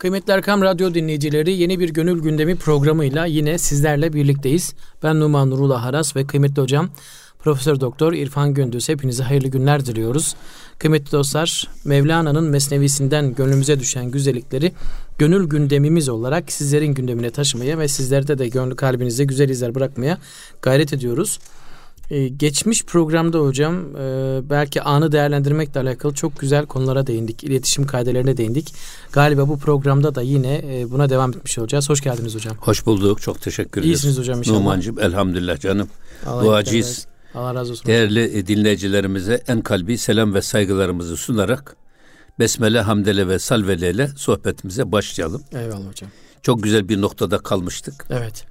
Kıymetli Erkam Radyo dinleyicileri yeni bir gönül gündemi programıyla yine sizlerle birlikteyiz. Ben Numan Nurullah Haras ve kıymetli hocam Profesör Doktor İrfan Gündüz hepinize hayırlı günler diliyoruz. Kıymetli dostlar Mevlana'nın mesnevisinden gönlümüze düşen güzellikleri gönül gündemimiz olarak sizlerin gündemine taşımaya ve sizlerde de gönlü kalbinizde güzel izler bırakmaya gayret ediyoruz. Ee, geçmiş programda hocam e, belki anı değerlendirmekle alakalı çok güzel konulara değindik. İletişim kaidelerine değindik. Galiba bu programda da yine e, buna devam etmiş olacağız. Hoş geldiniz hocam. Hoş bulduk. Çok teşekkür ederiz. İyisiniz hocam inşallah. Numan'cığım elhamdülillah canım. Allah Duacıyız. Allah razı olsun. Değerli e, dinleyicilerimize en kalbi selam ve saygılarımızı sunarak Besmele, Hamdele ve Salvele ile sohbetimize başlayalım. Eyvallah hocam. Çok güzel bir noktada kalmıştık. Evet.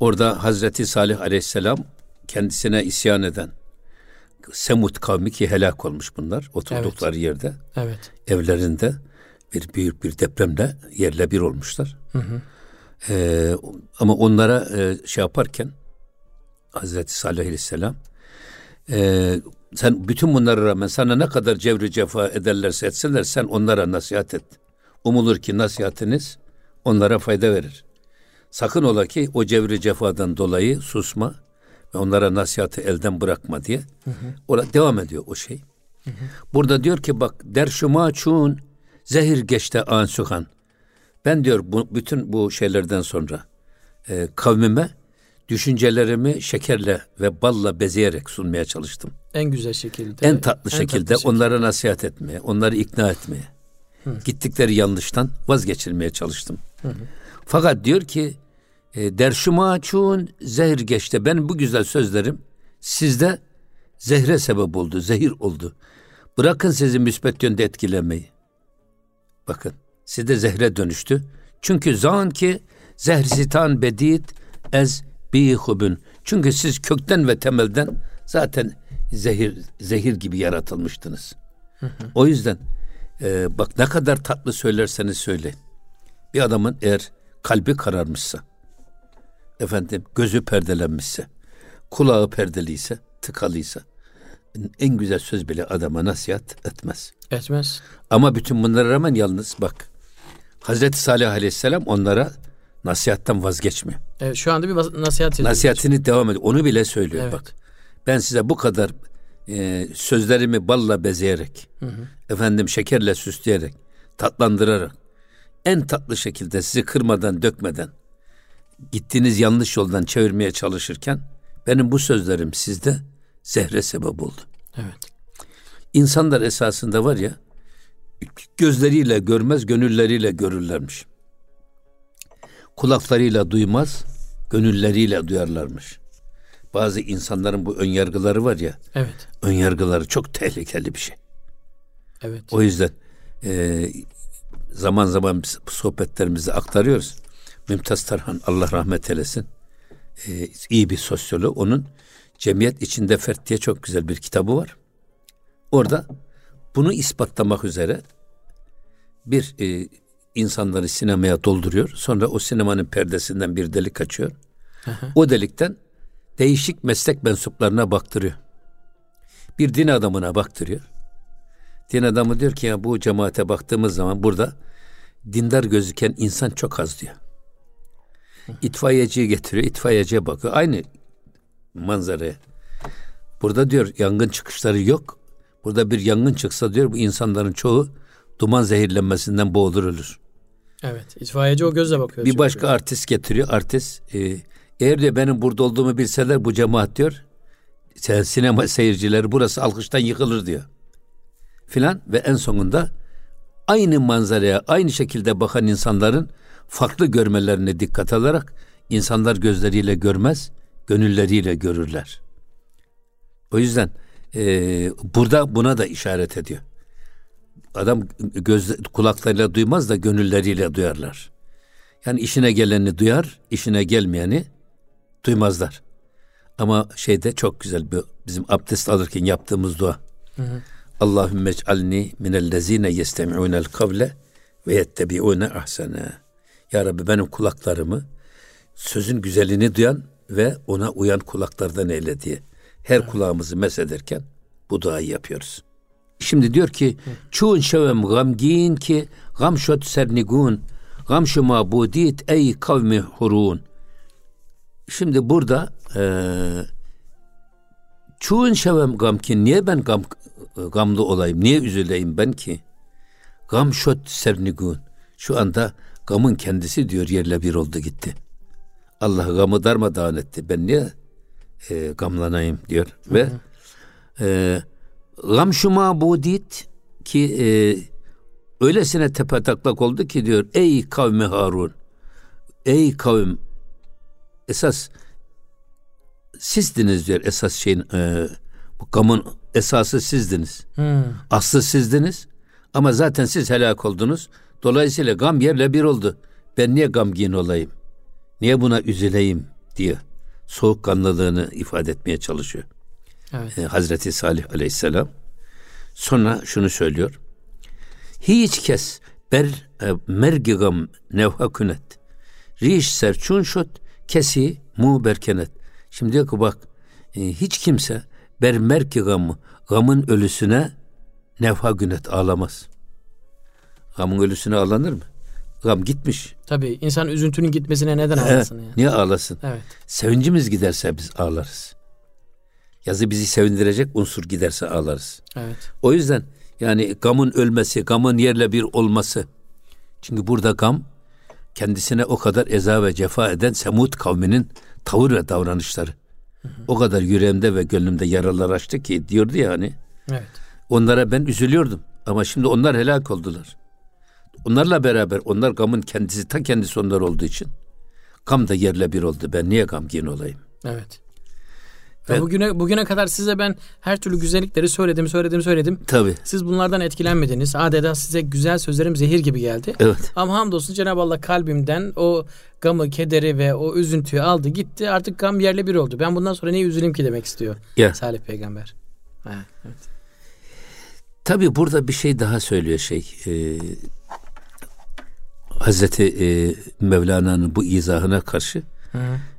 Orada Hazreti Salih Aleyhisselam kendisine isyan eden Semut kavmi ki helak olmuş bunlar oturdukları yerde Evet. evlerinde bir büyük bir depremle yerle bir olmuşlar. Hı hı. Ee, ama onlara e, şey yaparken Hazreti Salih Aleyhisselam e, sen bütün bunlara rağmen sana ne kadar cevri cefa ederlerse etsinler sen onlara nasihat et. Umulur ki nasihatiniz onlara fayda verir. Sakın ola ki o cevri cefadan dolayı susma onlara nasihatı elden bırakma diye. Orada devam ediyor o şey. Burada diyor ki bak derşuma çun zehir geçte ansuhan. Ben diyor bu, bütün bu şeylerden sonra e, kavmime düşüncelerimi şekerle ve balla bezeyerek sunmaya çalıştım. En güzel şekilde. En tatlı şekilde tatlı onlara nasihat etmeye, onları ikna etmeye, gittikleri yanlıştan vazgeçirmeye çalıştım. Fakat diyor ki e, derşuma çun zehir geçti. Benim bu güzel sözlerim sizde zehre sebep oldu, zehir oldu. Bırakın sizi müspet yönde etkilemeyi. Bakın sizde zehre dönüştü. Çünkü zan ki zehrsitan bedid ez bihubun. Çünkü siz kökten ve temelden zaten zehir zehir gibi yaratılmıştınız. O yüzden e, bak ne kadar tatlı söylerseniz söyleyin. Bir adamın eğer kalbi kararmışsa, efendim gözü perdelenmişse, kulağı perdeliyse, tıkalıysa, en güzel söz bile adama nasihat etmez. Etmez. Ama bütün bunlara rağmen yalnız bak, Hazreti Salih Aleyhisselam onlara nasihattan vazgeçmiyor. Evet, şu anda bir nasihat. Nasihatini devam ediyor. Onu bile söylüyor Evet. bak. Ben size bu kadar e, sözlerimi balla bezeyerek, efendim şekerle süsleyerek, tatlandırarak, en tatlı şekilde sizi kırmadan, dökmeden, gittiğiniz yanlış yoldan çevirmeye çalışırken, benim bu sözlerim sizde zehre sebep oldu. Evet. İnsanlar esasında var ya, gözleriyle görmez, gönülleriyle görürlermiş. Kulaklarıyla duymaz, gönülleriyle duyarlarmış. Bazı insanların bu önyargıları var ya, Evet. önyargıları çok tehlikeli bir şey. Evet. O yüzden e, zaman zaman sohbetlerimizi aktarıyoruz. Mümtaz Tarhan Allah rahmet eylesin. E, iyi bir sosyolog. Onun Cemiyet içinde Fert diye çok güzel bir kitabı var. Orada bunu ispatlamak üzere bir e, insanları sinemaya dolduruyor. Sonra o sinemanın perdesinden bir delik açıyor. O delikten değişik meslek mensuplarına baktırıyor. Bir din adamına baktırıyor. Din adamı diyor ki ya bu cemaate baktığımız zaman burada dindar gözüken insan çok az diyor. İtfaiyeciyi getiriyor, itfaiyeciye bakıyor. Aynı manzaraya. Burada diyor yangın çıkışları yok. Burada bir yangın çıksa diyor bu insanların çoğu duman zehirlenmesinden boğulur ölür. Evet. İtfaiyeci o gözle bakıyor. Bir başka artist getiriyor. Artist e, eğer diyor benim burada olduğumu bilseler bu cemaat diyor sinema seyircileri burası alkıştan yıkılır diyor. Filan ve en sonunda aynı manzaraya aynı şekilde bakan insanların farklı görmelerine dikkat alarak insanlar gözleriyle görmez, gönülleriyle görürler. O yüzden e, burada buna da işaret ediyor. Adam göz kulaklarıyla duymaz da gönülleriyle duyarlar. Yani işine geleni duyar, işine gelmeyeni duymazlar. Ama şeyde çok güzel bir bizim abdest alırken yaptığımız dua. Allahümme ec'alni minellezine yestemi'unel kavle ve yettebi'une ahsene. Ya Rabbi benim kulaklarımı sözün güzelini duyan ve ona uyan kulaklardan eyle diye. Her kulağımızı mesederken bu duayı yapıyoruz. Şimdi diyor ki çun şevem gamgin ki gam şot sernigun Gamşu mabudit ey kavmi hurun. Şimdi burada çoğun şevem gam ki niye ben gam gamlı olayım? Niye üzüleyim ben ki? Gam şot sernigun. Şu anda gamın kendisi diyor yerle bir oldu gitti. Allah gamı darmadağın etti. Ben niye e, gamlanayım diyor. Hı hı. Ve e, gam şu mabudit ki e, öylesine tepe taklak oldu ki diyor ey kavmi Harun ey kavim esas sizdiniz diyor esas şeyin e, bu gamın esası sizdiniz. Hmm. Aslı sizdiniz ama zaten siz helak oldunuz. Dolayısıyla gam yerle bir oldu. Ben niye gamgin olayım? Niye buna üzüleyim diye soğukkanlılığını ifade etmeye çalışıyor. Evet. Ee, Hazreti Salih Aleyhisselam. Sonra şunu söylüyor. Hiç kes ber e, mergigam nevha künet. Riş serçun şut kesi mu berkenet. Şimdi diyor ki bak e, hiç kimse ber mergigam gamın ölüsüne nevha günet ağlamaz. Gamın ölüsüne ağlanır mı? Gam gitmiş. Tabii insan üzüntünün gitmesine neden ağlasın? yani? Niye ağlasın? Evet. Sevincimiz giderse biz ağlarız. Yazı bizi sevindirecek unsur giderse ağlarız. Evet. O yüzden yani gamın ölmesi, gamın yerle bir olması. Çünkü burada gam kendisine o kadar eza ve cefa eden Semud kavminin tavır ve davranışları. Hı hı. O kadar yüreğimde ve gönlümde yaralar açtı ki diyordu ya hani. Evet. Onlara ben üzülüyordum ama şimdi onlar helak oldular. Onlarla beraber onlar gamın kendisi ta kendisi onlar olduğu için gam da yerle bir oldu. Ben niye gamgin olayım? Evet. Ben, bugüne bugüne kadar size ben her türlü güzellikleri söyledim, söyledim, söyledim. Tabii. Siz bunlardan etkilenmediniz. Adeta size güzel sözlerim zehir gibi geldi. Evet. Ama hamdolsun Cenab-ı Allah kalbimden o gamı, kederi ve o üzüntüyü aldı gitti. Artık gam yerle bir oldu. Ben bundan sonra niye üzüleyim ki demek istiyor. Ya. Salih Peygamber. Ha, evet. Tabii burada bir şey daha söylüyor şey. E, Hazreti e, Mevlana'nın bu izahına karşı Hı.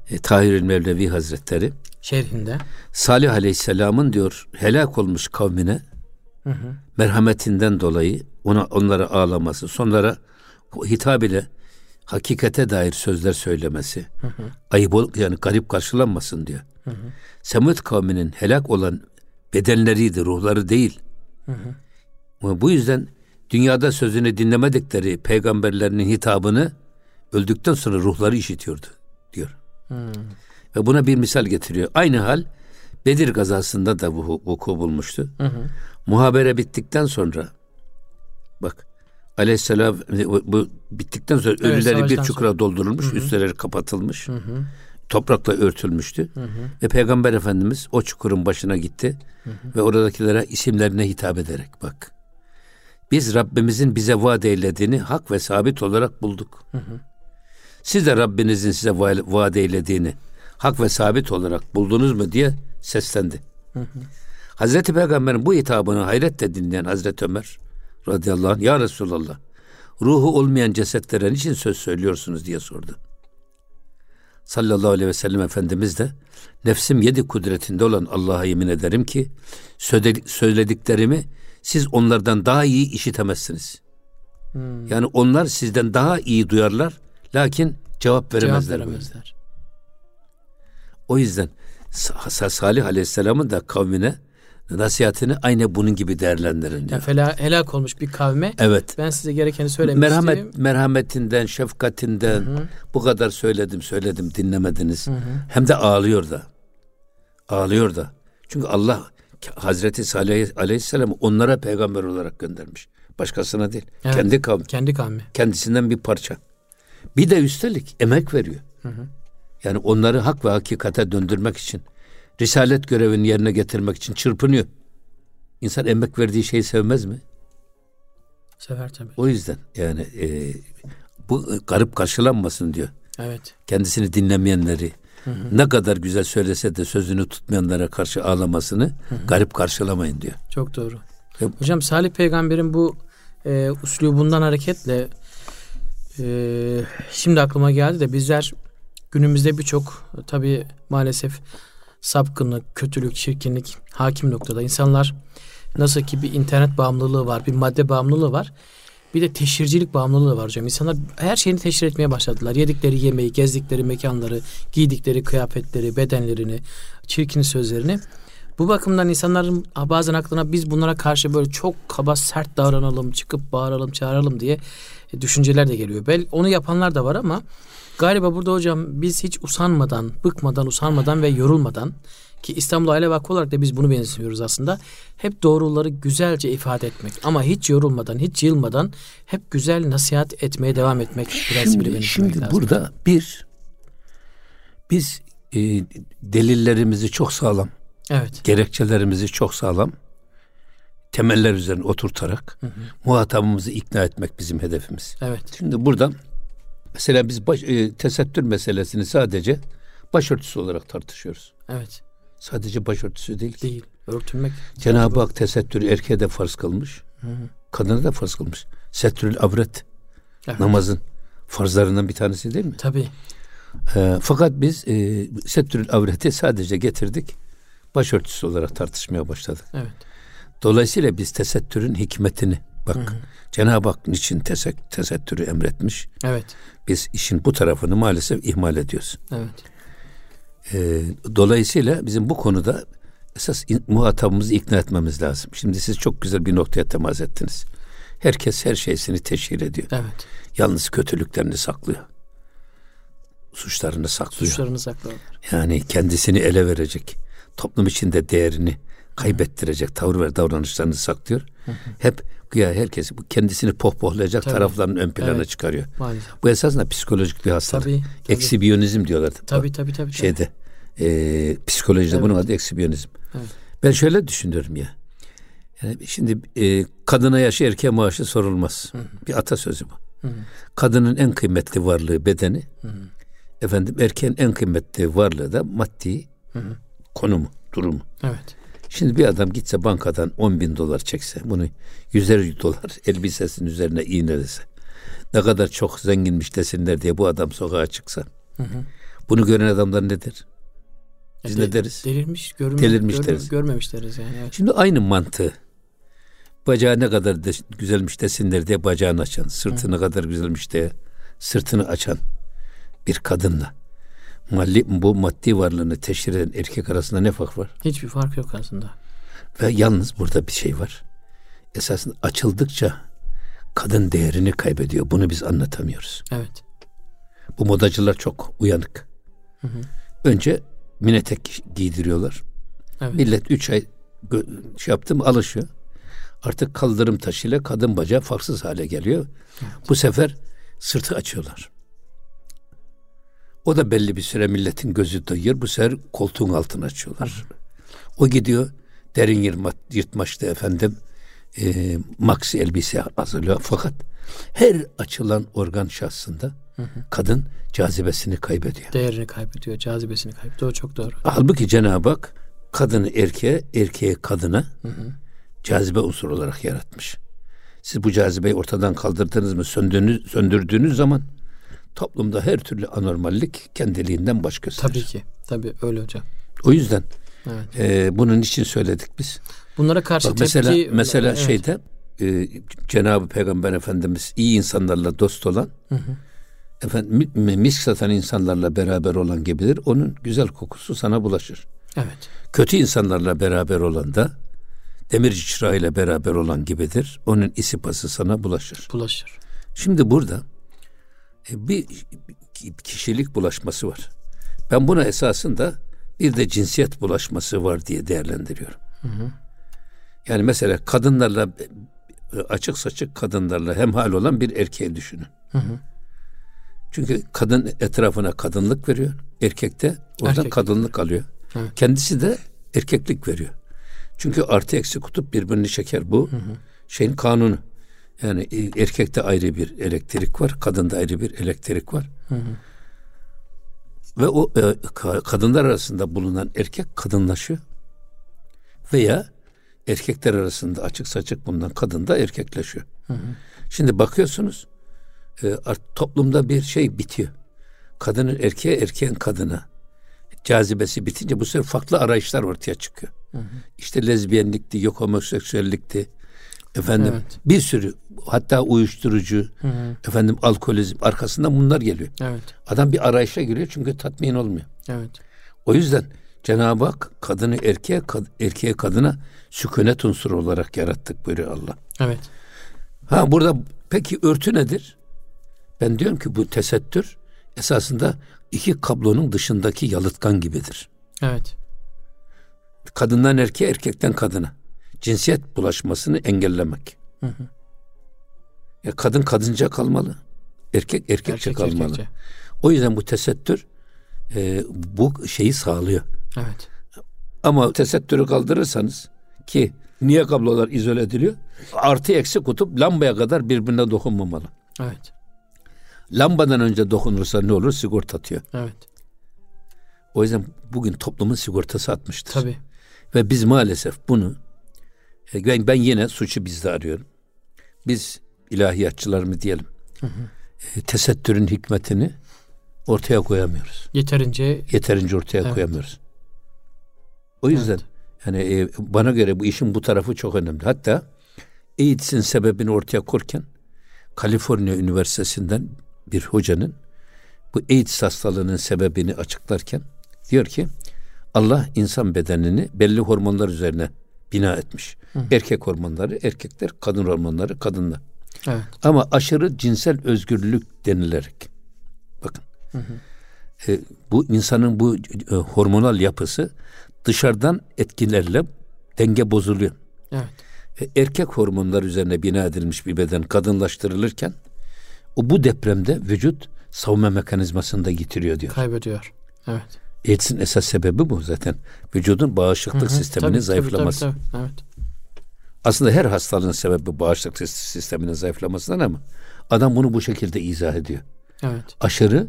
e, Tahir Mevlevi Hazretleri şerhinde Salih Aleyhisselam'ın diyor helak olmuş kavmine hı hı. merhametinden dolayı ona onlara ağlaması, sonlara hitap ile hakikate dair sözler söylemesi, hı hı. ayıp ol, yani garip karşılanmasın diyor. Hı hı. Semud kavminin helak olan bedenleriydi, ruhları değil. Hı hı. Bu yüzden dünyada sözünü dinlemedikleri peygamberlerinin hitabını öldükten sonra ruhları işitiyordu diyor. Hmm. Ve buna bir misal getiriyor. Aynı hal Bedir gazasında da bu vuku bulmuştu. Hı hı. Muhabere bittikten sonra bak Aleyhisselam bu bittikten sonra evet, ölüleri bir çukura sonra. doldurulmuş, hı hı. üstleri kapatılmış. Hı hı. Toprakla örtülmüştü. Hı hı. Ve Peygamber Efendimiz o çukurun başına gitti hı hı. ve oradakilere isimlerine hitap ederek bak biz Rabbimizin bize vaat eylediğini hak ve sabit olarak bulduk. Hı hı. Siz de Rabbinizin size vaat eylediğini hak ve sabit olarak buldunuz mu diye seslendi. Hı hı. Hazreti Peygamber'in bu hitabını hayretle dinleyen Hazreti Ömer radıyallahu anh ya Resulallah ruhu olmayan cesetlere niçin söz söylüyorsunuz diye sordu. Sallallahu aleyhi ve sellem Efendimiz de nefsim yedi kudretinde olan Allah'a yemin ederim ki söylediklerimi siz onlardan daha iyi işitemezsiniz. Hmm. Yani onlar sizden daha iyi duyarlar lakin cevap veremezler. Cevap veremezler. O yüzden Salih Aleyhisselam'ın da kavmine nasihatini aynı bunun gibi değerlendirin diyor. Yani helak olmuş bir kavme. Evet. Ben size gerekeni söylemek Merhamet. Merhametinden, şefkatinden Hı-hı. bu kadar söyledim söyledim dinlemediniz. Hı-hı. Hem de ağlıyor da. Ağlıyor da. Çünkü Allah Hazreti Salih Aleyhisselam onlara peygamber olarak göndermiş. Başkasına değil. Evet, kendi kavmi. Kendi kavmi. Kendisinden bir parça. Bir de üstelik emek veriyor. Hı hı. Yani onları hak ve hakikate döndürmek için, risalet görevini yerine getirmek için çırpınıyor. İnsan emek verdiği şeyi sevmez mi? Sever tabii. O yüzden yani e, bu garip karşılanmasın diyor. Evet. Kendisini dinlemeyenleri, Hı Ne kadar güzel söylese de sözünü tutmayanlara karşı ağlamasını hı hı. garip karşılamayın diyor. Çok doğru. E, Hocam Salih Peygamber'in bu e, uslubundan hareketle e, şimdi aklıma geldi de bizler günümüzde birçok tabi maalesef sapkınlık, kötülük, çirkinlik hakim noktada. insanlar nasıl ki bir internet bağımlılığı var, bir madde bağımlılığı var. Bir de teşhircilik bağımlılığı var hocam. İnsanlar her şeyini teşhir etmeye başladılar. Yedikleri yemeği, gezdikleri mekanları, giydikleri kıyafetleri, bedenlerini, çirkin sözlerini. Bu bakımdan insanların bazen aklına biz bunlara karşı böyle çok kaba sert davranalım, çıkıp bağıralım, çağıralım diye e, düşünceler de geliyor. Bel onu yapanlar da var ama galiba burada hocam biz hiç usanmadan, bıkmadan, usanmadan ve yorulmadan ki İstanbul Aile Vakfı olarak da biz bunu benziyoruz aslında. Hep doğruları güzelce ifade etmek ama hiç yorulmadan, hiç yılmadan hep güzel nasihat etmeye devam etmek şimdi, şimdi lazım. burada bir biz e, delillerimizi çok sağlam Evet. Gerekçelerimizi çok sağlam temeller üzerine oturtarak hı hı. muhatabımızı ikna etmek bizim hedefimiz. Evet. Şimdi burada mesela biz baş, e, tesettür meselesini sadece başörtüsü olarak tartışıyoruz. Evet. Sadece başörtüsü değil. Değil. Örtünmek. Cenab-ı Hak tesettürü erkeğe de farz kılmış. Hı hı. Kadına da farz kılmış. Setrül avret. Evet. Namazın farzlarından bir tanesi değil mi? Tabii. E, fakat biz e, setrül avreti sadece getirdik başörtüsü olarak tartışmaya başladık. Evet. Dolayısıyla biz tesettürün hikmetini bak Cenab-ı Hak niçin tesettürü emretmiş. Evet. Biz işin bu tarafını maalesef ihmal ediyoruz. Evet. Ee, dolayısıyla bizim bu konuda esas muhatabımızı ikna etmemiz lazım. Şimdi siz çok güzel bir noktaya temas ettiniz. Herkes her şeysini teşhir ediyor. Evet. Yalnız kötülüklerini saklıyor. Suçlarını saklıyor. Suçlarını saklıyor. Yani kendisini ele verecek toplum içinde değerini kaybettirecek tavır ve davranışlarını saklıyor. Hı hı. Hep güya herkes bu kendisini pohpohlayacak tabii. taraflarının ön plana evet. çıkarıyor. Maalesef. Bu esasında psikolojik bir hastalık. Tabii, tabii. Eksibiyonizm diyorlar. Tabii tabii tabii. Şeyde e, psikolojide evet. bunun adı eksibiyonizm. Evet. Ben şöyle düşünüyorum ya. Yani şimdi e, kadına yaşı erkeğe maaşı sorulmaz. Hı hı. Bir atasözü bu. Hı hı. Kadının en kıymetli varlığı bedeni. Hı hı. Efendim erkeğin en kıymetli varlığı da maddi hı hı konumu, durumu. Evet. Şimdi bir adam gitse bankadan 10 bin dolar çekse, bunu yüzer dolar elbisesinin üzerine iğnelese, ne kadar çok zenginmiş desinler diye bu adam sokağa çıksa, hı hı. bunu gören adamlar ne der? Biz e, ne deriz? Delirmiş, görme, delirmiş görme, deriz. görmemiş deriz yani. Evet. Şimdi aynı mantığı, bacağı ne kadar de, güzelmiş desinler diye bacağını açan, sırtı ne kadar güzelmiş diye sırtını açan bir kadınla Malli, bu maddi varlığını teşhir eden erkek arasında ne fark var? Hiçbir fark yok aslında. Ve yalnız burada bir şey var. Esasında açıldıkça kadın değerini kaybediyor. Bunu biz anlatamıyoruz. Evet. Bu modacılar çok uyanık. Hı hı. Önce minetek giydiriyorlar. Evet. Millet üç ay şey yaptım alışıyor. Artık kaldırım taşıyla kadın bacağı farksız hale geliyor. Evet. Bu sefer sırtı açıyorlar. O da belli bir süre milletin gözü doyuyor. Bu sefer koltuğun altını açıyorlar. O gidiyor derin yırtma, yırtmaçta efendim e, maxi elbise hazırlıyor. Fakat her açılan organ şahsında hı hı. kadın cazibesini kaybediyor. Değerini kaybediyor, cazibesini kaybediyor. O çok doğru. Halbuki Cenab-ı Hak kadını erkeğe, erkeğe kadına hı hı. cazibe unsur olarak yaratmış. Siz bu cazibeyi ortadan kaldırdınız mı, söndürdüğünüz, söndürdüğünüz zaman toplumda her türlü anormallik kendiliğinden baş gösterir. Tabii ki. Tabii öyle hocam. O yüzden evet. e, bunun için söyledik biz. Bunlara karşı Bak, mesela, tepki... Mesela evet. şeyde e, Cenab-ı Peygamber Efendimiz iyi insanlarla dost olan hı hı. efendim misk satan insanlarla beraber olan gibidir. Onun güzel kokusu sana bulaşır. Evet. Kötü insanlarla beraber olan da demirci çırağıyla beraber olan gibidir. Onun isipası sana bulaşır. Bulaşır. Şimdi burada bir kişilik bulaşması var. Ben buna esasında bir de cinsiyet bulaşması var diye değerlendiriyorum. Hı hı. Yani mesela kadınlarla e, açık saçık kadınlarla hemhal olan bir erkeği düşünün. Hı hı. Çünkü kadın etrafına kadınlık veriyor. Erkek de oradan Erkek. kadınlık alıyor. Evet. Kendisi de erkeklik veriyor. Çünkü artı eksi kutup birbirini çeker bu. Hı hı. Şeyin kanunu. Yani e, erkekte ayrı bir elektrik var, kadında ayrı bir elektrik var. Hı hı. Ve o e, kadınlar arasında bulunan erkek kadınlaşıyor. Veya erkekler arasında açık saçık bulunan kadın da erkekleşiyor. Hı hı. Şimdi bakıyorsunuz e, toplumda bir şey bitiyor. Kadının erkeğe, erkeğin kadına cazibesi bitince bu sefer farklı arayışlar ortaya çıkıyor. Hı hı. İşte lezbiyenlikti, yok homoseksüellikti, Efendim evet. bir sürü hatta uyuşturucu, hı hı. efendim alkolizm arkasından bunlar geliyor. Evet. Adam bir arayışa giriyor çünkü tatmin olmuyor. Evet. O yüzden Cenab-ı Hak kadını erkeğe, kad, erkeğe kadına sükunet unsuru olarak yarattık buyuruyor Allah. Evet. Ha burada peki örtü nedir? Ben diyorum ki bu tesettür esasında iki kablonun dışındaki yalıtkan gibidir. Evet. Kadından erkeğe, erkekten kadına cinsiyet bulaşmasını engellemek. Hı hı. Ya kadın kadınca kalmalı. Erkek erkekçe erkek, kalmalı. Erkekçe. O yüzden bu tesettür e, bu şeyi sağlıyor. Evet. Ama tesettürü kaldırırsanız ki niye kablolar izole ediliyor? Artı eksi kutup lambaya kadar birbirine dokunmamalı. Evet. Lambadan önce dokunursa ne olur? Sigorta atıyor. Evet. O yüzden bugün toplumun sigortası atmıştır. Tabii. Ve biz maalesef bunu e, ben, ben yine suçu bizde arıyorum. Biz ilahiyatçılar mı diyelim. Hı hı. E, tesettürün hikmetini ortaya koyamıyoruz. Yeterince yeterince ortaya evet. koyamıyoruz. O yüzden evet. yani e, bana göre bu işin bu tarafı çok önemli. Hatta AIDS'in sebebini ortaya korken Kaliforniya Üniversitesi'nden bir hocanın bu AIDS hastalığının sebebini açıklarken diyor ki Allah insan bedenini belli hormonlar üzerine bina etmiş. Hı. Erkek hormonları erkekler, kadın hormonları kadınlar. Evet. Ama aşırı cinsel özgürlük denilerek bakın. Hı hı. E, bu insanın bu e, hormonal yapısı dışarıdan etkilerle denge bozuluyor. Evet. E, erkek hormonlar üzerine bina edilmiş bir beden kadınlaştırılırken o bu depremde vücut savunma mekanizmasını da yitiriyor diyor. Kaybediyor. Evet. AIDS'in esas sebebi bu zaten. Vücudun bağışıklık hı hı. sisteminin tabii, zayıflaması. Tabii, tabii, tabii. Evet. Aslında her hastalığın sebebi bağışıklık sisteminin zayıflamasından ama adam bunu bu şekilde izah ediyor. Evet. Aşırı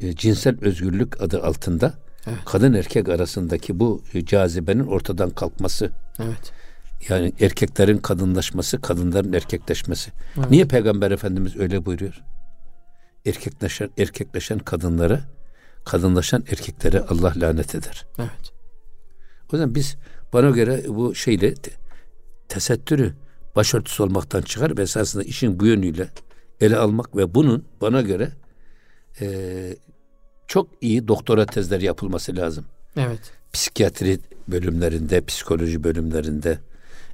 e, cinsel özgürlük adı altında evet. kadın erkek arasındaki bu e, cazibenin ortadan kalkması. Evet. Yani erkeklerin kadınlaşması, kadınların erkekleşmesi. Evet. Niye Peygamber Efendimiz öyle buyuruyor? Erkekleşen erkekleşen kadınları, kadınlaşan erkeklere Allah lanet eder. Evet. O yüzden biz bana göre bu şeyle tesettürü başörtüsü olmaktan çıkar ve esasında işin bu yönüyle ele almak ve bunun bana göre e, çok iyi doktora tezleri yapılması lazım. Evet. Psikiyatri bölümlerinde, psikoloji bölümlerinde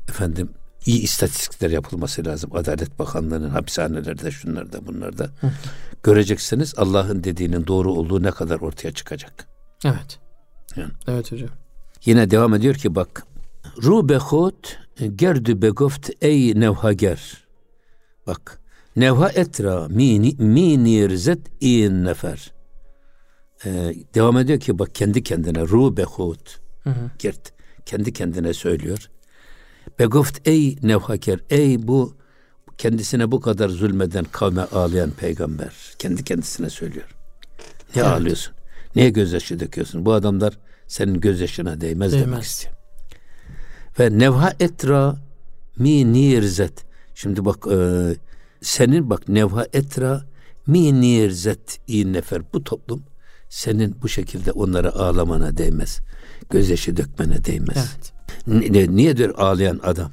efendim iyi istatistikler yapılması lazım. Adalet Bakanlığı'nın hapishanelerde, şunlarda, bunlarda. Hı. Göreceksiniz Allah'ın dediğinin doğru olduğu ne kadar ortaya çıkacak. Evet. Yani. Evet hocam. Yine devam ediyor ki bak. Ru behut gerdü begoft ey nevhager. Bak. Nevha etra mini mini rizet in nefer. Ee, devam ediyor ki bak kendi kendine ru behut. Gert kendi kendine söylüyor. Begoft ey nevhaker ey bu kendisine bu kadar zulmeden kavme ağlayan peygamber. Kendi kendisine söylüyor. Ne evet. ağlıyorsun? Niye gözyaşı döküyorsun? Bu adamlar senin gözyaşına değmez, değmez. demek istiyor. Ve nevha etra mi nirzet. Şimdi bak e, senin bak nevha etra mi nirzet iyi nefer. Bu toplum senin bu şekilde onlara ağlamana değmez. Gözyaşı dökmene değmez. Evet. Niye, niye diyor ağlayan adam?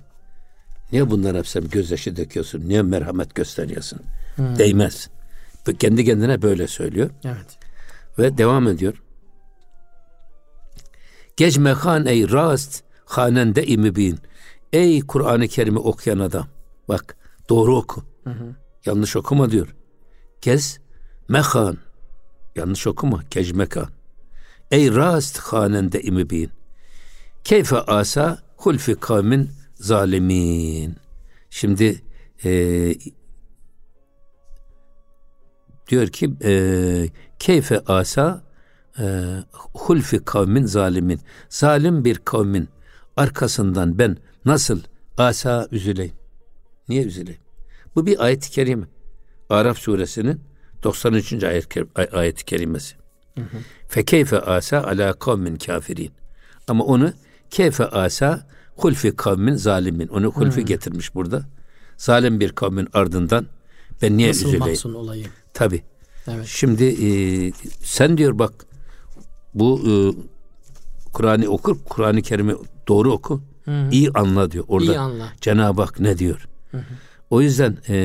Niye bunlar hepsi gözyaşı döküyorsun? Niye merhamet gösteriyorsun? Hmm. Değmez. Kendi kendine böyle söylüyor. Evet. Ve devam ediyor. Gecme han ey rast hanende imibin. Ey Kur'an-ı Kerim'i okuyan adam. Bak doğru oku. Hı hı. Yanlış okuma diyor. Gez mehan. Yanlış okuma. Kecmekan. Ey rast hanende imibin. Keyfe asa hulfi kavmin zalimin. Şimdi e, diyor ki e, keyfe asa e, hulfi kavmin zalimin. Zalim bir kavmin arkasından ben nasıl asa üzüleyim? Niye üzüleyim? Bu bir ayet-i kerime. Araf suresinin 93. ayet ayet-i kerimesi. Fekeyfe asa ala kavmin kafirin. Ama onu Keyfe asa hulfi kavmin zalimin. Onu hulfi hmm. getirmiş burada. Zalim bir kavmin ardından ben niye Nasıl üzüleyim? Nasıl olayım? Tabi. Evet. Şimdi e, sen diyor bak bu e, Kur'an'ı okur, Kur'an-ı Kerim'i doğru oku. Hı Hı. İyi anla diyor. Orada İyi anla. Cenab-ı Hak ne diyor? Hı hı. O yüzden e,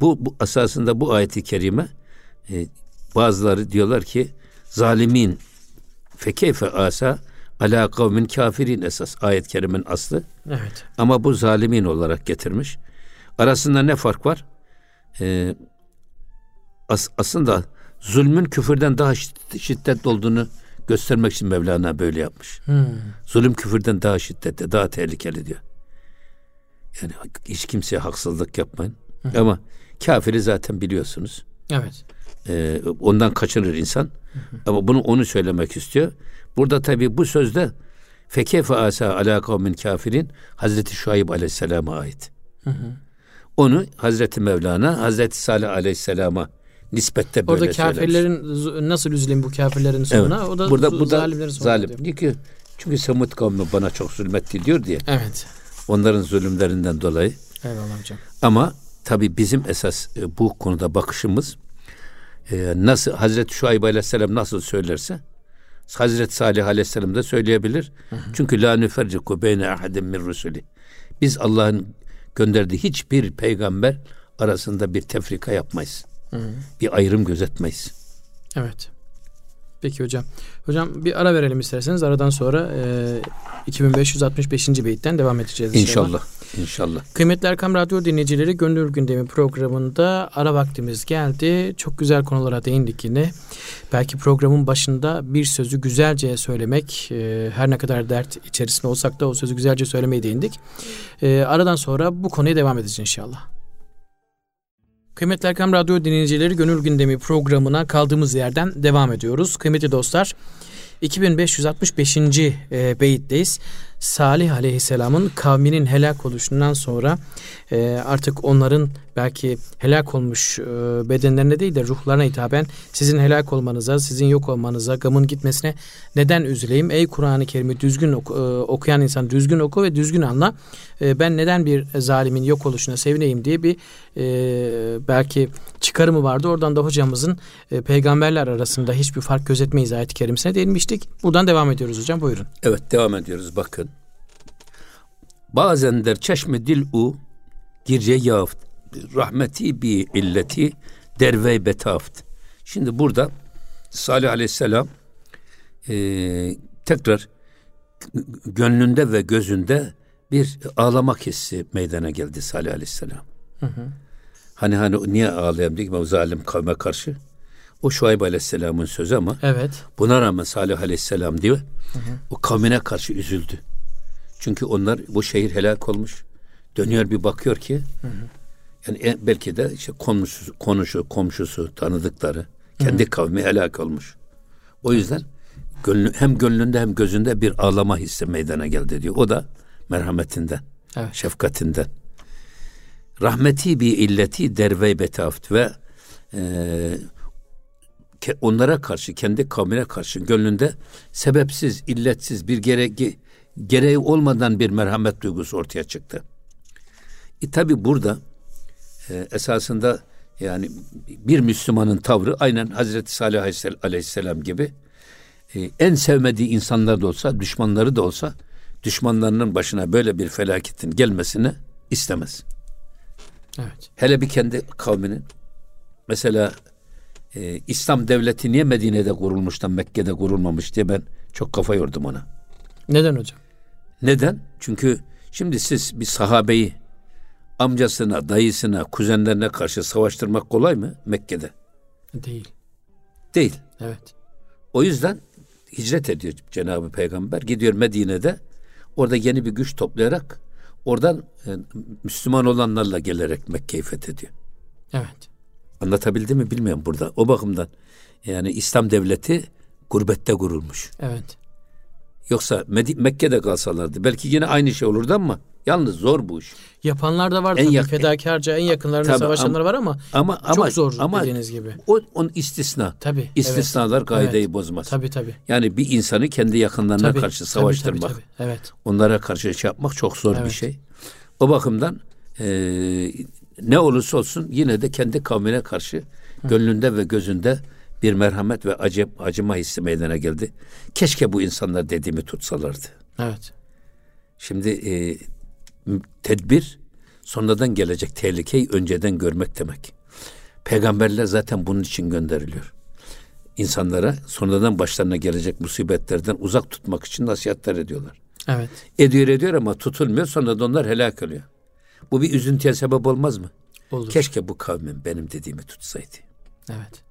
bu, bu asasında bu ayeti kerime e, bazıları diyorlar ki zalimin fekeyfe asa ala kavmin kafirin esas ayet kerimin aslı. Evet. Ama bu zalimin olarak getirmiş. Arasında ne fark var? Ee, as, aslında zulmün küfürden daha şiddetli olduğunu göstermek için Mevlana böyle yapmış. Hmm. Zulüm küfürden daha şiddetli, daha tehlikeli diyor. Yani hiç kimseye haksızlık yapmayın. Hı. Ama kafiri zaten biliyorsunuz. Evet. Ee, ondan kaçınır insan. Hı. Ama bunu onu söylemek istiyor. Burada tabi bu sözde fekefe asa ala kavmin kafirin Hazreti Şuayb aleyhisselama ait. Hı hı. Onu Hazreti Mevlana Hazreti Salih aleyhisselama nispette böyle Orada kafirlerin söylemiş. nasıl üzüleyim bu kafirlerin sonuna? Evet. O da burada bu da zalim. Çünkü çünkü Semut kavmi bana çok zulmetti diyor diye. Evet. Onların zulümlerinden dolayı. Eyvallah hocam. Ama tabi bizim esas e, bu konuda bakışımız e, nasıl Hazreti Şuayb Aleyhisselam nasıl söylerse Hazreti Salih Aleyhisselam da söyleyebilir. Hı hı. Çünkü la nüferciku beyne ahadin min rusuli. Biz Allah'ın gönderdiği hiçbir peygamber arasında bir tefrika yapmayız. Hı hı. Bir ayrım gözetmeyiz. Evet. Peki hocam. Hocam bir ara verelim isterseniz. Aradan sonra e, 2565. beyitten devam edeceğiz. İnşallah. inşallah. İnşallah. Kıymetli Erkam Radyo dinleyicileri Gönül Gündemi programında ara vaktimiz geldi. Çok güzel konulara değindik yine. Belki programın başında bir sözü güzelce söylemek, e, her ne kadar dert içerisinde olsak da o sözü güzelce söylemeye değindik. E, aradan sonra bu konuya devam edeceğiz inşallah. Kıymetli Erkam Radyo dinleyicileri Gönül Gündemi programına kaldığımız yerden devam ediyoruz. Kıymetli dostlar 2565. E, beyitteyiz. Salih Aleyhisselam'ın kavminin helak oluşundan sonra e, artık onların belki helak olmuş e, bedenlerine değil de ruhlarına hitaben sizin helak olmanıza, sizin yok olmanıza, gamın gitmesine neden üzüleyim? Ey Kur'an-ı Kerim'i düzgün oku, e, okuyan insan düzgün oku ve düzgün anla. E, ben neden bir zalimin yok oluşuna sevineyim diye bir e, belki çıkarımı vardı. Oradan da hocamızın e, peygamberler arasında hiçbir fark gözetmeyiz ayet-i kerimesine değinmiştik. Buradan devam ediyoruz hocam buyurun. Evet devam ediyoruz bakın. Bazen der çeşme dil u girce yaft rahmeti bi illeti derve betaft. Şimdi burada Salih Aleyhisselam e, tekrar gönlünde ve gözünde bir ağlamak hissi meydana geldi Salih Aleyhisselam. Hı hı. Hani hani niye ağlayayım diye o zalim kavme karşı. O Şuayb Aleyhisselam'ın sözü ama evet. buna rağmen Salih Aleyhisselam diyor hı hı. o kavmine karşı üzüldü. Çünkü onlar bu şehir helak olmuş. Dönüyor bir bakıyor ki hı hı. yani belki de işte komşusu, konuşu, komşusu, tanıdıkları kendi hı hı. kavmi helak olmuş. O yüzden gönlü, hem gönlünde hem gözünde bir ağlama hissi meydana geldi diyor. O da merhametinden, evet. şefkatinden. Rahmeti bi illeti derve betaft ve e, onlara karşı, kendi kavmine karşı gönlünde sebepsiz, illetsiz bir gereği, gereği olmadan bir merhamet duygusu ortaya çıktı. E tabi burada e, esasında yani bir Müslümanın tavrı aynen Hazreti Salih Aleyhisselam gibi e, en sevmediği insanlar da olsa, düşmanları da olsa düşmanlarının başına böyle bir felaketin gelmesini istemez. Evet. Hele bir kendi kavminin mesela e, İslam devleti niye Medine'de kurulmuş da Mekke'de kurulmamış diye ben çok kafa yordum ona. Neden hocam? Neden? Çünkü şimdi siz bir sahabeyi amcasına, dayısına, kuzenlerine karşı savaştırmak kolay mı Mekke'de? Değil. Değil. Evet. O yüzden hicret ediyor Cenab-ı Peygamber. Gidiyor Medine'de orada yeni bir güç toplayarak oradan e, Müslüman olanlarla gelerek Mekke'yi fethediyor. Evet. Anlatabildim mi bilmiyorum burada. O bakımdan yani İslam devleti gurbette kurulmuş. Evet. Yoksa Mekke'de kalsalardı belki yine aynı şey olurdu ama yalnız zor bu iş. Yapanlar da var en tabii yak- fedakarca en yakınlarına tabii, savaşanlar ama, var ama, ama çok ama, zor ama, dediğiniz gibi. O on istisna. Tabii. İstisnalar evet, kaideyi evet, bozmaz. Tabii tabii. Yani bir insanı kendi yakınlarına tabii, karşı savaştırmak. Tabii, tabii, tabii. Evet. Onlara karşı şey yapmak çok zor evet. bir şey. O bakımdan e, ne olursa olsun yine de kendi kavmine karşı gönlünde ve gözünde bir merhamet ve acı, acıma hissi meydana geldi. Keşke bu insanlar dediğimi tutsalardı. Evet. Şimdi e, tedbir sonradan gelecek tehlikeyi önceden görmek demek. Peygamberler zaten bunun için gönderiliyor. İnsanlara sonradan başlarına gelecek musibetlerden uzak tutmak için nasihatler ediyorlar. Evet. Ediyor ediyor ama tutulmuyor sonra da onlar helak oluyor. Bu bir üzüntüye sebep olmaz mı? Olur. Keşke bu kavmin benim dediğimi tutsaydı. Evet.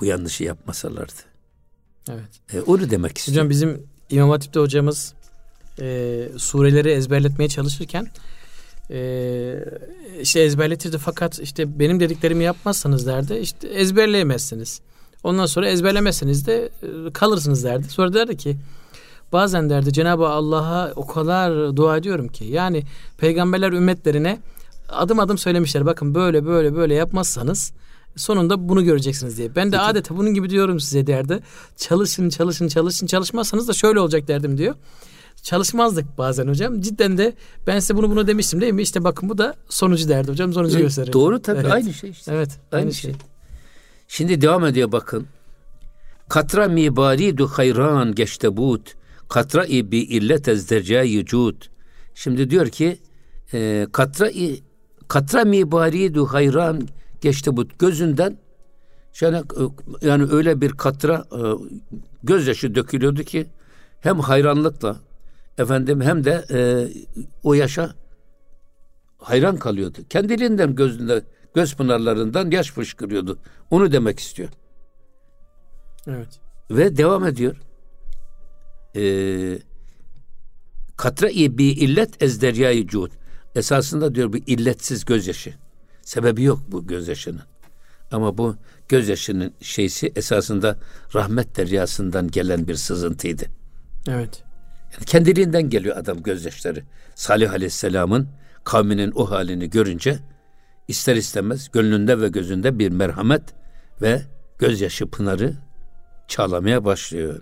Bu yanlışı yapmasalardı. Evet. E, onu demek istiyorum. Hocam bizim İmam Hatip'te hocamız e, sureleri ezberletmeye çalışırken e, işte ezberletirdi fakat işte benim dediklerimi yapmazsanız derdi işte ezberleyemezsiniz. Ondan sonra ezberlemezseniz de e, kalırsınız derdi. Sonra derdi ki bazen derdi Cenab-ı Allah'a o kadar dua ediyorum ki yani peygamberler ümmetlerine adım adım söylemişler bakın böyle böyle böyle yapmazsanız sonunda bunu göreceksiniz diye. Ben de Peki. adeta bunun gibi diyorum size derdi. Çalışın çalışın çalışın çalışmazsanız da şöyle olacak derdim diyor. Çalışmazdık bazen hocam. Cidden de ben size bunu bunu demiştim değil mi? İşte bakın bu da sonucu derdi hocam. Sonucu gösterir. Doğru tabii evet. aynı şey işte. Evet aynı, aynı şey. şey. Şimdi devam ediyor bakın. Katra mibaridu hayran geçtebut. Katra bi illet ezdercayi cud. Şimdi diyor ki e, katra katra mibaridu hayran geçti bu gözünden şöyle yani öyle bir katra e, gözyaşı dökülüyordu ki hem hayranlıkla efendim hem de e, o yaşa hayran kalıyordu. Kendiliğinden gözünde göz pınarlarından yaş fışkırıyordu. Onu demek istiyor. Evet. Ve devam ediyor. Ee, Katra-i bi illet ezderyayı cud. Esasında diyor bir illetsiz gözyaşı. Sebebi yok bu gözyaşının. Ama bu gözyaşının şeysi esasında rahmet deryasından gelen bir sızıntıydı. Evet. Yani kendiliğinden geliyor adam gözyaşları. Salih Aleyhisselam'ın kavminin o halini görünce ister istemez gönlünde ve gözünde bir merhamet ve gözyaşı pınarı çağlamaya başlıyor.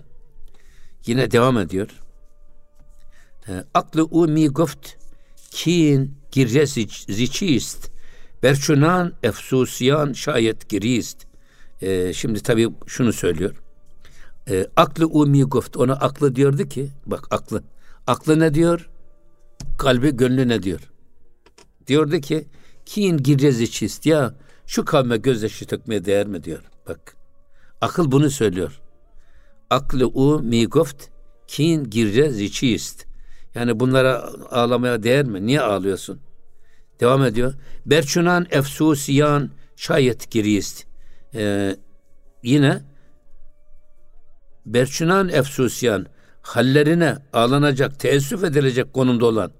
Yine devam ediyor. Ee, aklı umi goft kin girce ziçist berçunan efsusiyan şayet girist. Ee, şimdi tabii şunu söylüyor. Ee, aklı umi goft ona aklı diyordu ki bak aklı. Aklı ne diyor? Kalbi gönlü ne diyor? Diyordu ki kin girce ziçist ya şu kavme gözyaşı tökmeye değer mi diyor. Bak akıl bunu söylüyor. Aklı u mi goft kin girce ziçist. Yani bunlara ağlamaya değer mi? Niye ağlıyorsun? Devam ediyor. Berçunan efsusiyan şayet girist. Ee, yine Berçunan efsusiyan hallerine ağlanacak, teessüf edilecek konumda olan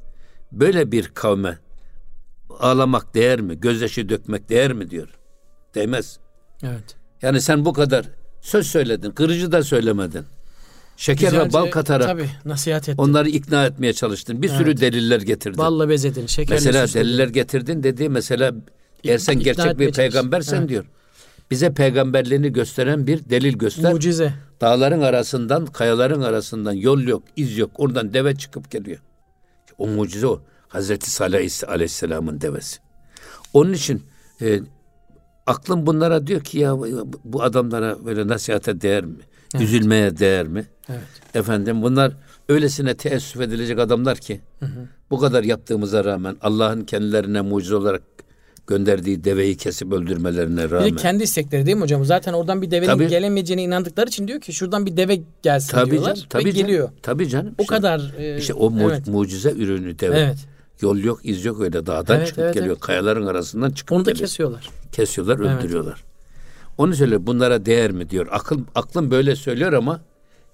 böyle bir kavme ağlamak değer mi? Gözyaşı dökmek değer mi diyor. Değmez. Evet. Yani sen bu kadar söz söyledin, kırıcı da söylemedin. Şeker Güzelce, ve bal katarak tabii, nasihat ettin. onları ikna etmeye çalıştın. Bir evet. sürü deliller getirdin. Balla bezedin, şekerle Mesela süsledin. deliller getirdin dedi mesela eğer sen gerçek bir peygambersen evet. diyor. Bize peygamberliğini gösteren bir delil göster. Mucize. Dağların arasından, kayaların arasından yol yok, iz yok. Oradan deve çıkıp geliyor. O mucize o. Hazreti Salih Aleyhisselam'ın devesi. Onun için e, aklım bunlara diyor ki ya bu adamlara böyle nasihate değer mi? Evet. Üzülmeye değer mi? Evet. Efendim bunlar öylesine teessüf edilecek adamlar ki hı hı. bu kadar yaptığımıza rağmen Allah'ın kendilerine mucize olarak gönderdiği deveyi kesip öldürmelerine rağmen. Bir de kendi istekleri değil mi hocam? Zaten oradan bir devenin tabii, gelemeyeceğine inandıkları için diyor ki şuradan bir deve gelsin tabii diyorlar canım, tabii ve canım, geliyor. Tabii canım. O işte, kadar. E, işte o mu- evet. mucize ürünü deve. Evet. Yol yok, iz yok öyle dağdan evet, çıkıp evet, geliyor. Evet. Kayaların arasından çıkıp Onu da geliyor. kesiyorlar. Kesiyorlar, öldürüyorlar. Evet. Onu söyle bunlara değer mi diyor. Akıl aklım böyle söylüyor ama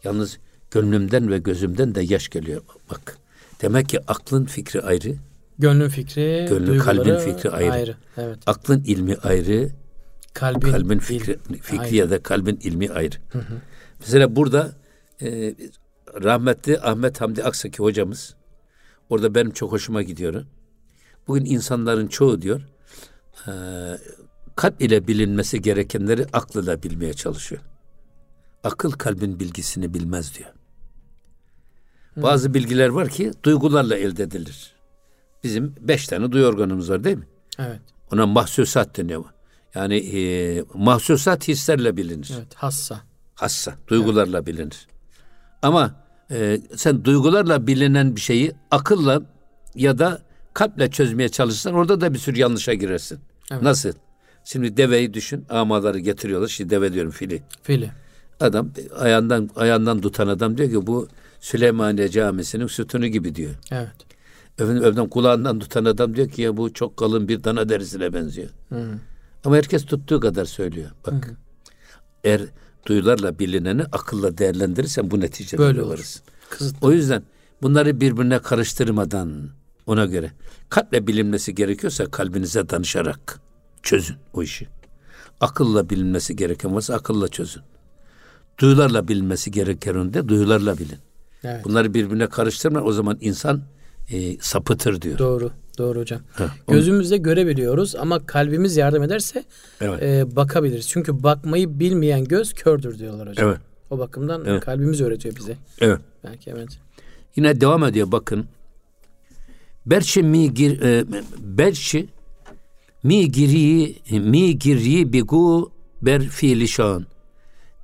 yalnız gönlümden ve gözümden de yaş geliyor. Bak. Demek ki aklın fikri ayrı. Gönlün fikri, Gönlün, kalbin fikri ayrı. ayrı. Evet. Aklın ilmi ayrı. Kalbin, kalbin fikri, il, fikri ayrı. ya da kalbin ilmi ayrı. Hı hı. Mesela burada e, rahmetli Ahmet Hamdi Aksaki hocamız orada benim çok hoşuma gidiyor. Bugün insanların çoğu diyor e, kalp ile bilinmesi gerekenleri aklıyla bilmeye çalışıyor. Akıl kalbin bilgisini bilmez diyor. Hı. Bazı bilgiler var ki duygularla elde edilir. Bizim beş tane duyu organımız var değil mi? Evet. Ona mahsusat deniyor. Yani e, mahsusat hislerle bilinir. Evet, hassa. Hassa, duygularla evet. bilinir. Ama e, sen duygularla bilinen bir şeyi akılla ya da kalple çözmeye çalışırsan orada da bir sürü yanlışa girersin. Evet. Nasıl? Şimdi deveyi düşün. Amaları getiriyorlar. Şimdi deve diyorum fili. Fili. Adam ayağından ayağından tutan adam diyor ki bu Süleymaniye Camisi'nin sütunu gibi diyor. Evet. Efendim öbürden kulağından tutan adam diyor ki ya bu çok kalın bir dana derisine benziyor. Hı. Ama herkes tuttuğu kadar söylüyor. Bak. Hı. Eğer duyularla bilineni akılla değerlendirirsen bu neticeye Böyle varız. O yüzden bunları birbirine karıştırmadan ona göre kalple bilinmesi gerekiyorsa kalbinize danışarak çözün o işi. Akılla bilinmesi gereken varsa akılla çözün. Duyularla bilinmesi gereken de duyularla bilin. Evet. Bunları birbirine karıştırma o zaman insan e, sapıtır diyor. Doğru. Doğru hocam. Heh, Gözümüzle görebiliyoruz ama kalbimiz yardım ederse evet. e, bakabiliriz. Çünkü bakmayı bilmeyen göz kördür diyorlar hocam. Evet. O bakımdan evet. kalbimiz öğretiyor bize. Evet. Belki evet. Yine devam ediyor bakın. Berçi mi gir e, berçi mi giri mi giri bigu ber fiilişan.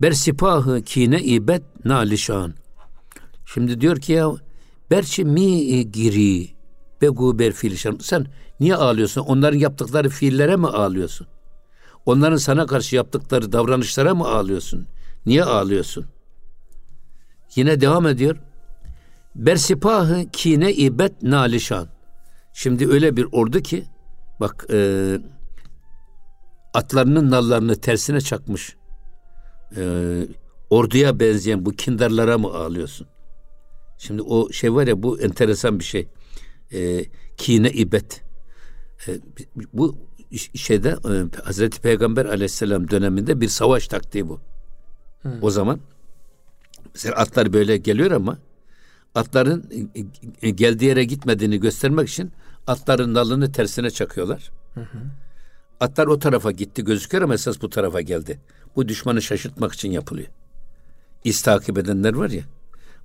Ber sipahı kine ibet nalişan. Şimdi diyor ki ya berçi mi giri begu ber fiilişan. Sen niye ağlıyorsun? Onların yaptıkları fiillere mi ağlıyorsun? Onların sana karşı yaptıkları davranışlara mı ağlıyorsun? Niye ağlıyorsun? Yine devam ediyor. Bersipahı kine ibet nalişan. Şimdi öyle bir ordu ki bak e, atlarının nallarını tersine çakmış. E, orduya benzeyen bu kindarlara mı ağlıyorsun? Şimdi o şey var ya bu enteresan bir şey. E, kine ibet. E, bu şeyde e, Hazreti Peygamber aleyhisselam döneminde bir savaş taktiği bu. Hmm. O zaman mesela atlar böyle geliyor ama atların e, e, geldiği yere gitmediğini göstermek için atların nalını tersine çakıyorlar. Hı hı. Atlar o tarafa gitti gözüküyor ama esas bu tarafa geldi. Bu düşmanı şaşırtmak için yapılıyor. İz takip edenler var ya.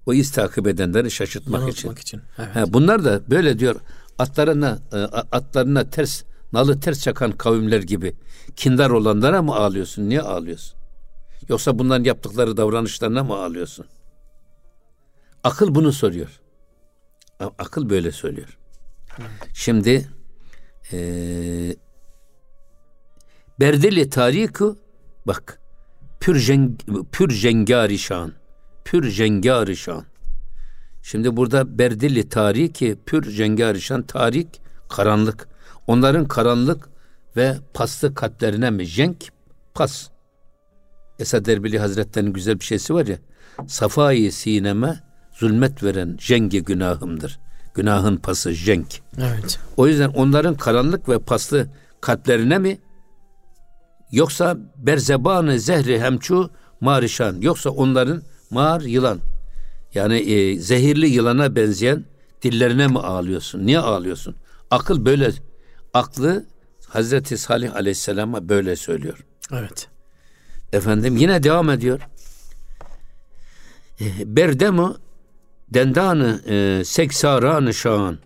O iz takip edenleri şaşırtmak Yanıltmak için. için. Evet. Ha, bunlar da böyle diyor atlarına e, atlarına ters nalı ters çakan kavimler gibi kindar olanlara mı ağlıyorsun? Niye ağlıyorsun? Yoksa bunların yaptıkları davranışlarına mı ağlıyorsun? Akıl bunu soruyor. Akıl böyle söylüyor. Şimdi e, Berdeli tariku bak pür, jeng, pür jengari şan pür jengari şan Şimdi burada Berdili tariki pür jengari şan tarik karanlık. Onların karanlık ve paslı kalplerine mi jenk pas. Esad Erbili Hazretleri'nin güzel bir şeysi var ya. Safayı sineme zulmet veren jengi günahımdır. Günahın pası jenk. Evet. O yüzden onların karanlık ve paslı kalplerine mi yoksa berzebanı zehri hemçu marişan yoksa onların mar yılan yani e, zehirli yılana benzeyen dillerine mi ağlıyorsun? Niye ağlıyorsun? Akıl böyle aklı Hazreti Salih Aleyhisselam'a böyle söylüyor. Evet. Efendim yine devam ediyor. E, Berdemu dendanı e, seksaranı şan.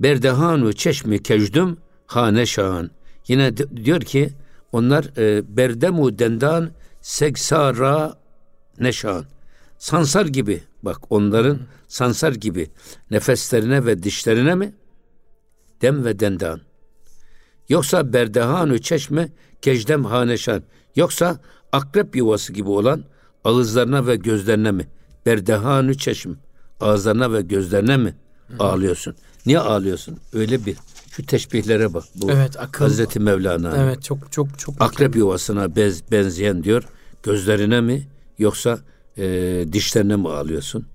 Berdehanu çeşmi kecdüm hane şan. Yine diyor ki onlar e, berdemu dendan seksara neşan. Sansar gibi bak onların sansar gibi nefeslerine ve dişlerine mi? Dem ve dendan. Yoksa berdehanu çeşme kecdem haneşan. Yoksa akrep yuvası gibi olan ağızlarına ve gözlerine mi? Berdehanu çeşm. Ağızlarına ve gözlerine mi ağlıyorsun? Niye ağlıyorsun? Öyle bir şu teşbihlere bak. Bu evet, akıl. Hazreti Mevlana. Evet çok çok çok. Akrep akıl. yuvasına bez, benzeyen diyor. Gözlerine mi yoksa e, dişlerine mi ağlıyorsun?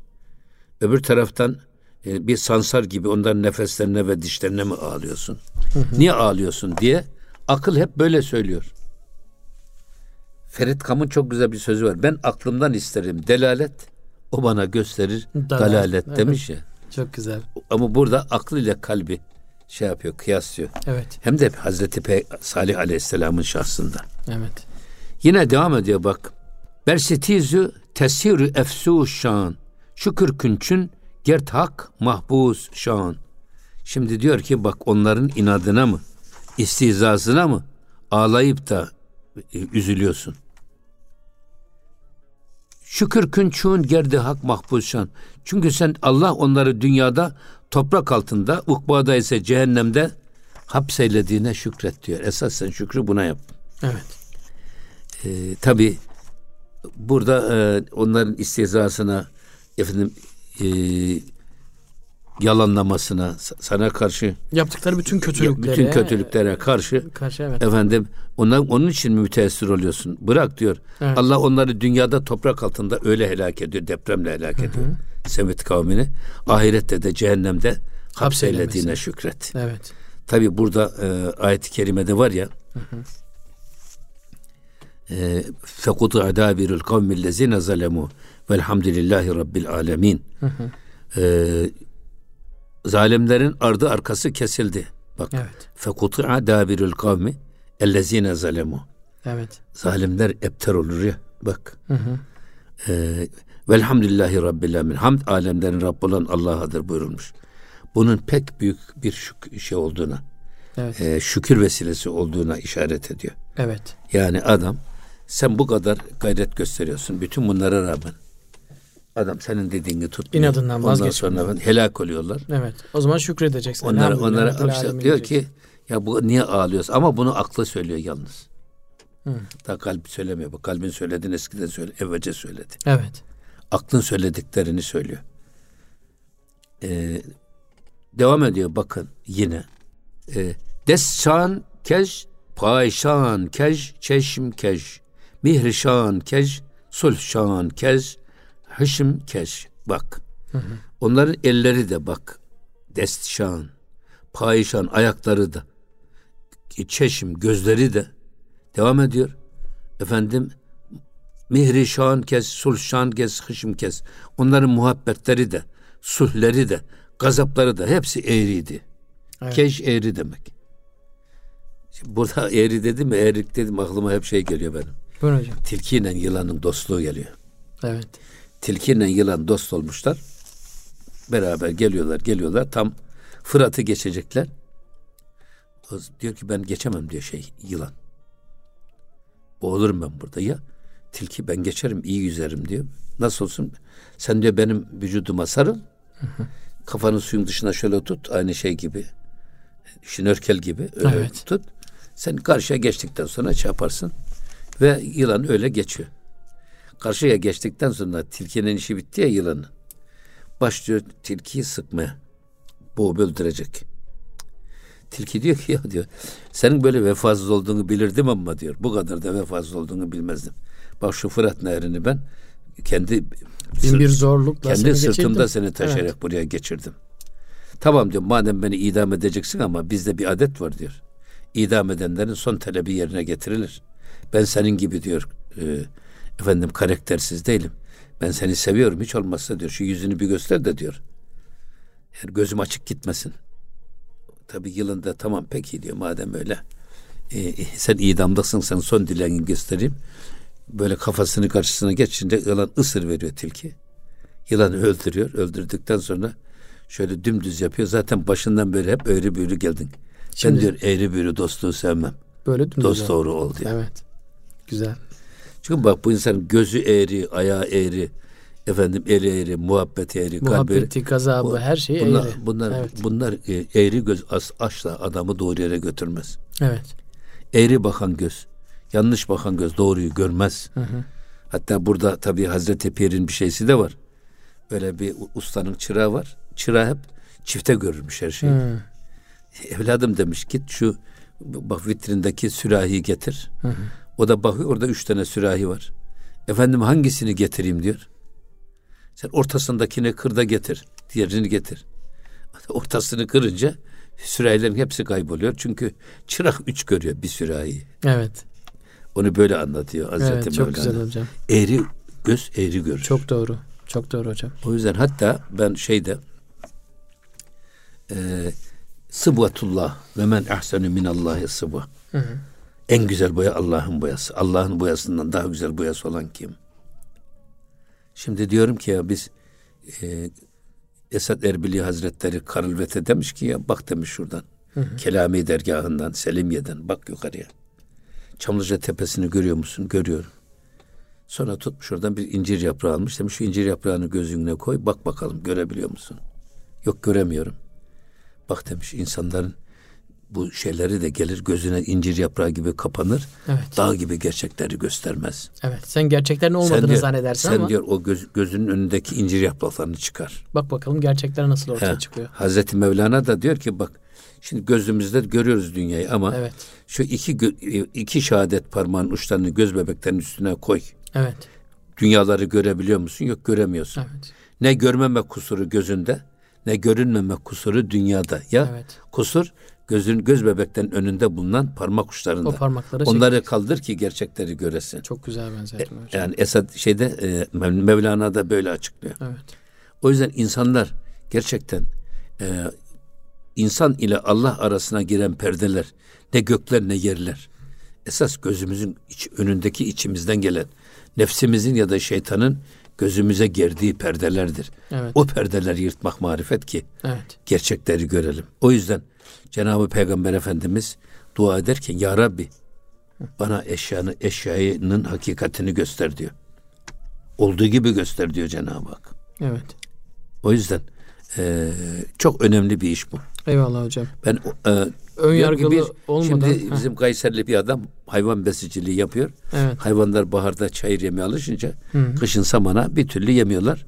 Öbür taraftan e, bir sansar gibi onların nefeslerine ve dişlerine mi ağlıyorsun? Hı hı. Niye ağlıyorsun diye akıl hep böyle söylüyor. Ferit Kam'ın çok güzel bir sözü var. Ben aklımdan isterim delalet, o bana gösterir dalalet, dalalet evet. demiş ya. Çok güzel. Ama burada aklıyla kalbi şey yapıyor, kıyaslıyor. Evet. Hem de Hazreti Pe Salih Aleyhisselam'ın şahsında. Evet. Yine devam ediyor bak. Bersitizü tesirü efsu şan. Şükür künçün gert hak mahbus şan. Şimdi diyor ki bak onların inadına mı, istizasına mı ağlayıp da e, üzülüyorsun. Şükür künçün gerdi hak mahpusşan. Çünkü sen Allah onları dünyada toprak altında, ukbada ise cehennemde hapseylediğine şükret diyor. Esas sen şükrü buna yap. Evet. Ee, Tabi burada e, onların istihzasına efendim e, yalanlamasına sana karşı Yaptıkları bütün kötülüklere. bütün kötülüklere karşı Karşı evet. efendim onlar onun için mi müteessir oluyorsun? Bırak diyor. Evet. Allah onları dünyada toprak altında öyle helak ediyor, depremle helak ediyor. Semit kavmini ahirette de cehennemde hapseylediğine şükret. Evet. Tabi burada e, ayet-i kerimede var ya e, fekutu adabirul kavmillezine zalemu velhamdülillahi rabbil alemin e, zalimlerin ardı arkası kesildi. Bak Evet. fekutu adabirul kavmi ellezine zalemu Evet. zalimler epter olur ya bak Hı hı. e, velhamdülillahi rabbil alemin hamd alemlerin Rabb olan Allah'adır buyurulmuş. Bunun pek büyük bir şük- şey olduğuna Evet. e, şükür vesilesi olduğuna işaret ediyor. Evet. Yani adam sen bu kadar gayret gösteriyorsun bütün bunlara rağmen adam senin dediğini tutmuyor. İnadından Ondan vazgeçmiyor. sonra helak oluyorlar. Evet. O zaman şükredeceksin. Onlara onlara işte diyor ki ya bu niye ağlıyorsun? Ama bunu aklı söylüyor yalnız. Hı. Daha kalp söylemiyor. Bak kalbin söylediğini eskiden söyle, evvelce söyledi. Evet. Aklın söylediklerini söylüyor. Ee, devam ediyor bakın yine. Ee, Desşan kej, payşan kej, çeşm kej, mihrişan kej, sulhşan kej, hışım kej. Bak. Onların elleri de bak. Destşan, payşan ayakları da, çeşim gözleri de devam ediyor. Efendim Mihri şan kes, sulh şan kes, hışım kes. Onların muhabbetleri de, sulhleri de, gazapları da hepsi eğriydi. Evet. Keş eğri demek. Şimdi burada eğri dedim mi, eğrik dedim aklıma hep şey geliyor benim. Buyurun hocam. Tilkiyle yılanın dostluğu geliyor. Evet. Tilkiyle yılan dost olmuşlar. Beraber geliyorlar, geliyorlar. Tam Fırat'ı geçecekler. O diyor ki ben geçemem diyor şey yılan. Boğulurum ben burada ya. Tilki ben geçerim iyi yüzerim diyor. Nasıl olsun? Sen diyor benim vücuduma sarıl. Kafanı suyun dışına şöyle tut. Aynı şey gibi. Şinörkel gibi. Öyle Evet. tut. Sen karşıya geçtikten sonra şey yaparsın. Ve yılan öyle geçiyor. Karşıya geçtikten sonra tilkinin işi bitti ya yılanın. Başlıyor tilkiyi sıkmaya. Boğup öldürecek. Tilki diyor ki ya diyor senin böyle vefasız olduğunu bilirdim ama diyor bu kadar da vefasız olduğunu bilmezdim. Bak şu Fırat Nehri'ni ben kendi Bin bir zorlukla kendi seni sırtımda geçirdim. seni taşıyarak Evet. buraya geçirdim. Tamam diyor madem beni idam edeceksin ama bizde bir adet var diyor. İdam edenlerin son talebi yerine getirilir. Ben senin gibi diyor e, efendim karaktersiz değilim. Ben seni seviyorum hiç olmazsa diyor şu yüzünü bir göster de diyor. Yani gözüm açık gitmesin. Tabi yılın da tamam peki diyor madem öyle. E, sen idamdasın sen son dileğini göstereyim. Böyle kafasını karşısına geçince yılan ısır veriyor tilki. Yılanı öldürüyor. Öldürdükten sonra şöyle dümdüz yapıyor. Zaten başından beri hep eğri büğrü geldin. Şimdi- ben diyor eğri büğrü dostluğu sevmem. Böyle dümdüz Dost doğru ol diyor. Evet. Güzel. Çünkü bak bu insanın gözü eğri, ayağı eğri, efendim eli eğri, muhabbeti eğri, kalbi. Muhabbeti, gazabı, Bu- her şey bunlar, eğri. Bunlar, Evet. bunlar e, eğri göz as, asla adamı doğru yere götürmez. Evet. Eğri bakan göz, yanlış bakan göz doğruyu görmez. Hatta burada tabii Hazreti Pir'in bir şeysi de var. Böyle bir ustanın çırağı var. Çırağı hep çifte görürmüş her şeyi. Hı. Evladım demiş git şu bak vitrindeki sürahiyi getir. O da bakıyor orada üç tane sürahi var. Efendim hangisini getireyim diyor. Sen ortasındakini kır da getir. Diğerini getir. Ortasını kırınca sürahilerin hepsi kayboluyor. Çünkü çırak üç görüyor bir sürahiyi. Evet. Onu böyle anlatıyor Hazreti Evet çok Mevlana. güzel hocam. Eğri göz eğri görür. Çok doğru. Çok doğru hocam. O yüzden hatta ben şeyde e, sıbvatullah ve men ahsenu minallahi sıbva. En güzel boya Allah'ın boyası. Allah'ın boyasından daha güzel boyası olan kim? Şimdi diyorum ki ya biz e, Esad Erbili Hazretleri Karılvete demiş ki ya bak demiş şuradan. Kelami dergahından, Selimiye'den bak yukarıya. Çamlıca tepesini görüyor musun? Görüyorum. Sonra tutmuş oradan bir incir yaprağı almış. Demiş şu incir yaprağını gözüne koy. Bak bakalım görebiliyor musun? Yok göremiyorum. Bak demiş insanların bu şeyleri de gelir gözüne incir yaprağı gibi kapanır. Evet. Dağ gibi gerçekleri göstermez. Evet. Sen gerçeklerin olmadığını sen diyor, zannedersin sen ama. Sen diyor o göz, gözünün önündeki incir yapraklarını çıkar. Bak bakalım gerçekler nasıl ortaya He. çıkıyor. Hazreti Mevlana da diyor ki bak şimdi gözümüzde görüyoruz dünyayı ama evet. şu iki iki şehadet parmağın uçlarını göz bebeklerinin üstüne koy. Evet. Dünyaları görebiliyor musun? Yok göremiyorsun. Evet. Ne görmeme kusuru gözünde ne görünmeme kusuru dünyada. Ya evet. kusur gözün göz bebekten önünde bulunan parmak uçlarında. O parmakları Onları çekecek. kaldır ki gerçekleri göresin. Çok güzel benzetme e, hocam. Yani Esad şeyde e, Mevlana da böyle açıklıyor. Evet. O yüzden insanlar gerçekten e, insan ile Allah arasına giren perdeler ne gökler ne yerler. Esas gözümüzün iç, önündeki içimizden gelen nefsimizin ya da şeytanın gözümüze gerdiği perdelerdir. Evet. O perdeleri yırtmak marifet ki evet. gerçekleri görelim. O yüzden Cenab-ı Peygamber Efendimiz dua ederken Ya Rabbi bana eşyanı, eşyanın hakikatini göster diyor. Olduğu gibi göster diyor Cenab-ı Hak. Evet. O yüzden e, çok önemli bir iş bu. Eyvallah hocam. Ben e, ön yargılı bir, olmadan. Şimdi bizim Kayserli bir adam hayvan besiciliği yapıyor. Evet. Hayvanlar baharda çayır yemeye alışınca Hı. kışın samana bir türlü yemiyorlar.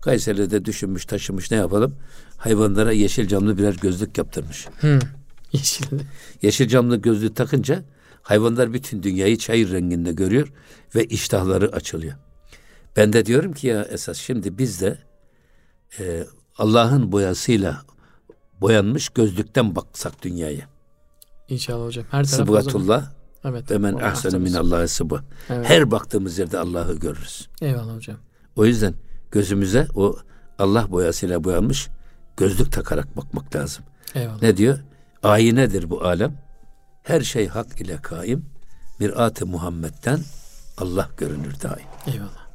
Kayseri'de düşünmüş taşımış ne yapalım? Hayvanlara yeşil camlı birer gözlük yaptırmış. Hı. Yeşil. yeşil camlı gözlük takınca hayvanlar bütün dünyayı çayır renginde görüyor ve iştahları açılıyor. Ben de diyorum ki ya esas şimdi biz de e, Allah'ın boyasıyla boyanmış gözlükten baksak dünyaya. İnşallah hocam. Her taraf Sıbgatullah evet, ve men ahsenu min Allah'ı sıbı. Evet. Her baktığımız yerde Allah'ı görürüz. Eyvallah hocam. O yüzden gözümüze o Allah boyasıyla boyanmış gözlük takarak bakmak lazım. Eyvallah. Ne diyor? Ayinedir bu alem. Her şey hak ile kaim. Mirat-ı Muhammed'den Allah görünür daim. Eyvallah.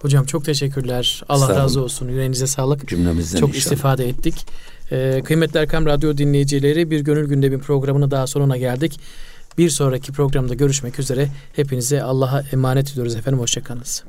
Hocam çok teşekkürler. Allah razı olsun. Yüreğinize sağlık. Cümlemizden Çok inşallah. istifade ettik. Ee, kıymetli Erkam Radyo dinleyicileri bir Gönül Gündemi programını daha sonuna geldik. Bir sonraki programda görüşmek üzere. Hepinize Allah'a emanet ediyoruz efendim. Hoşçakalınız.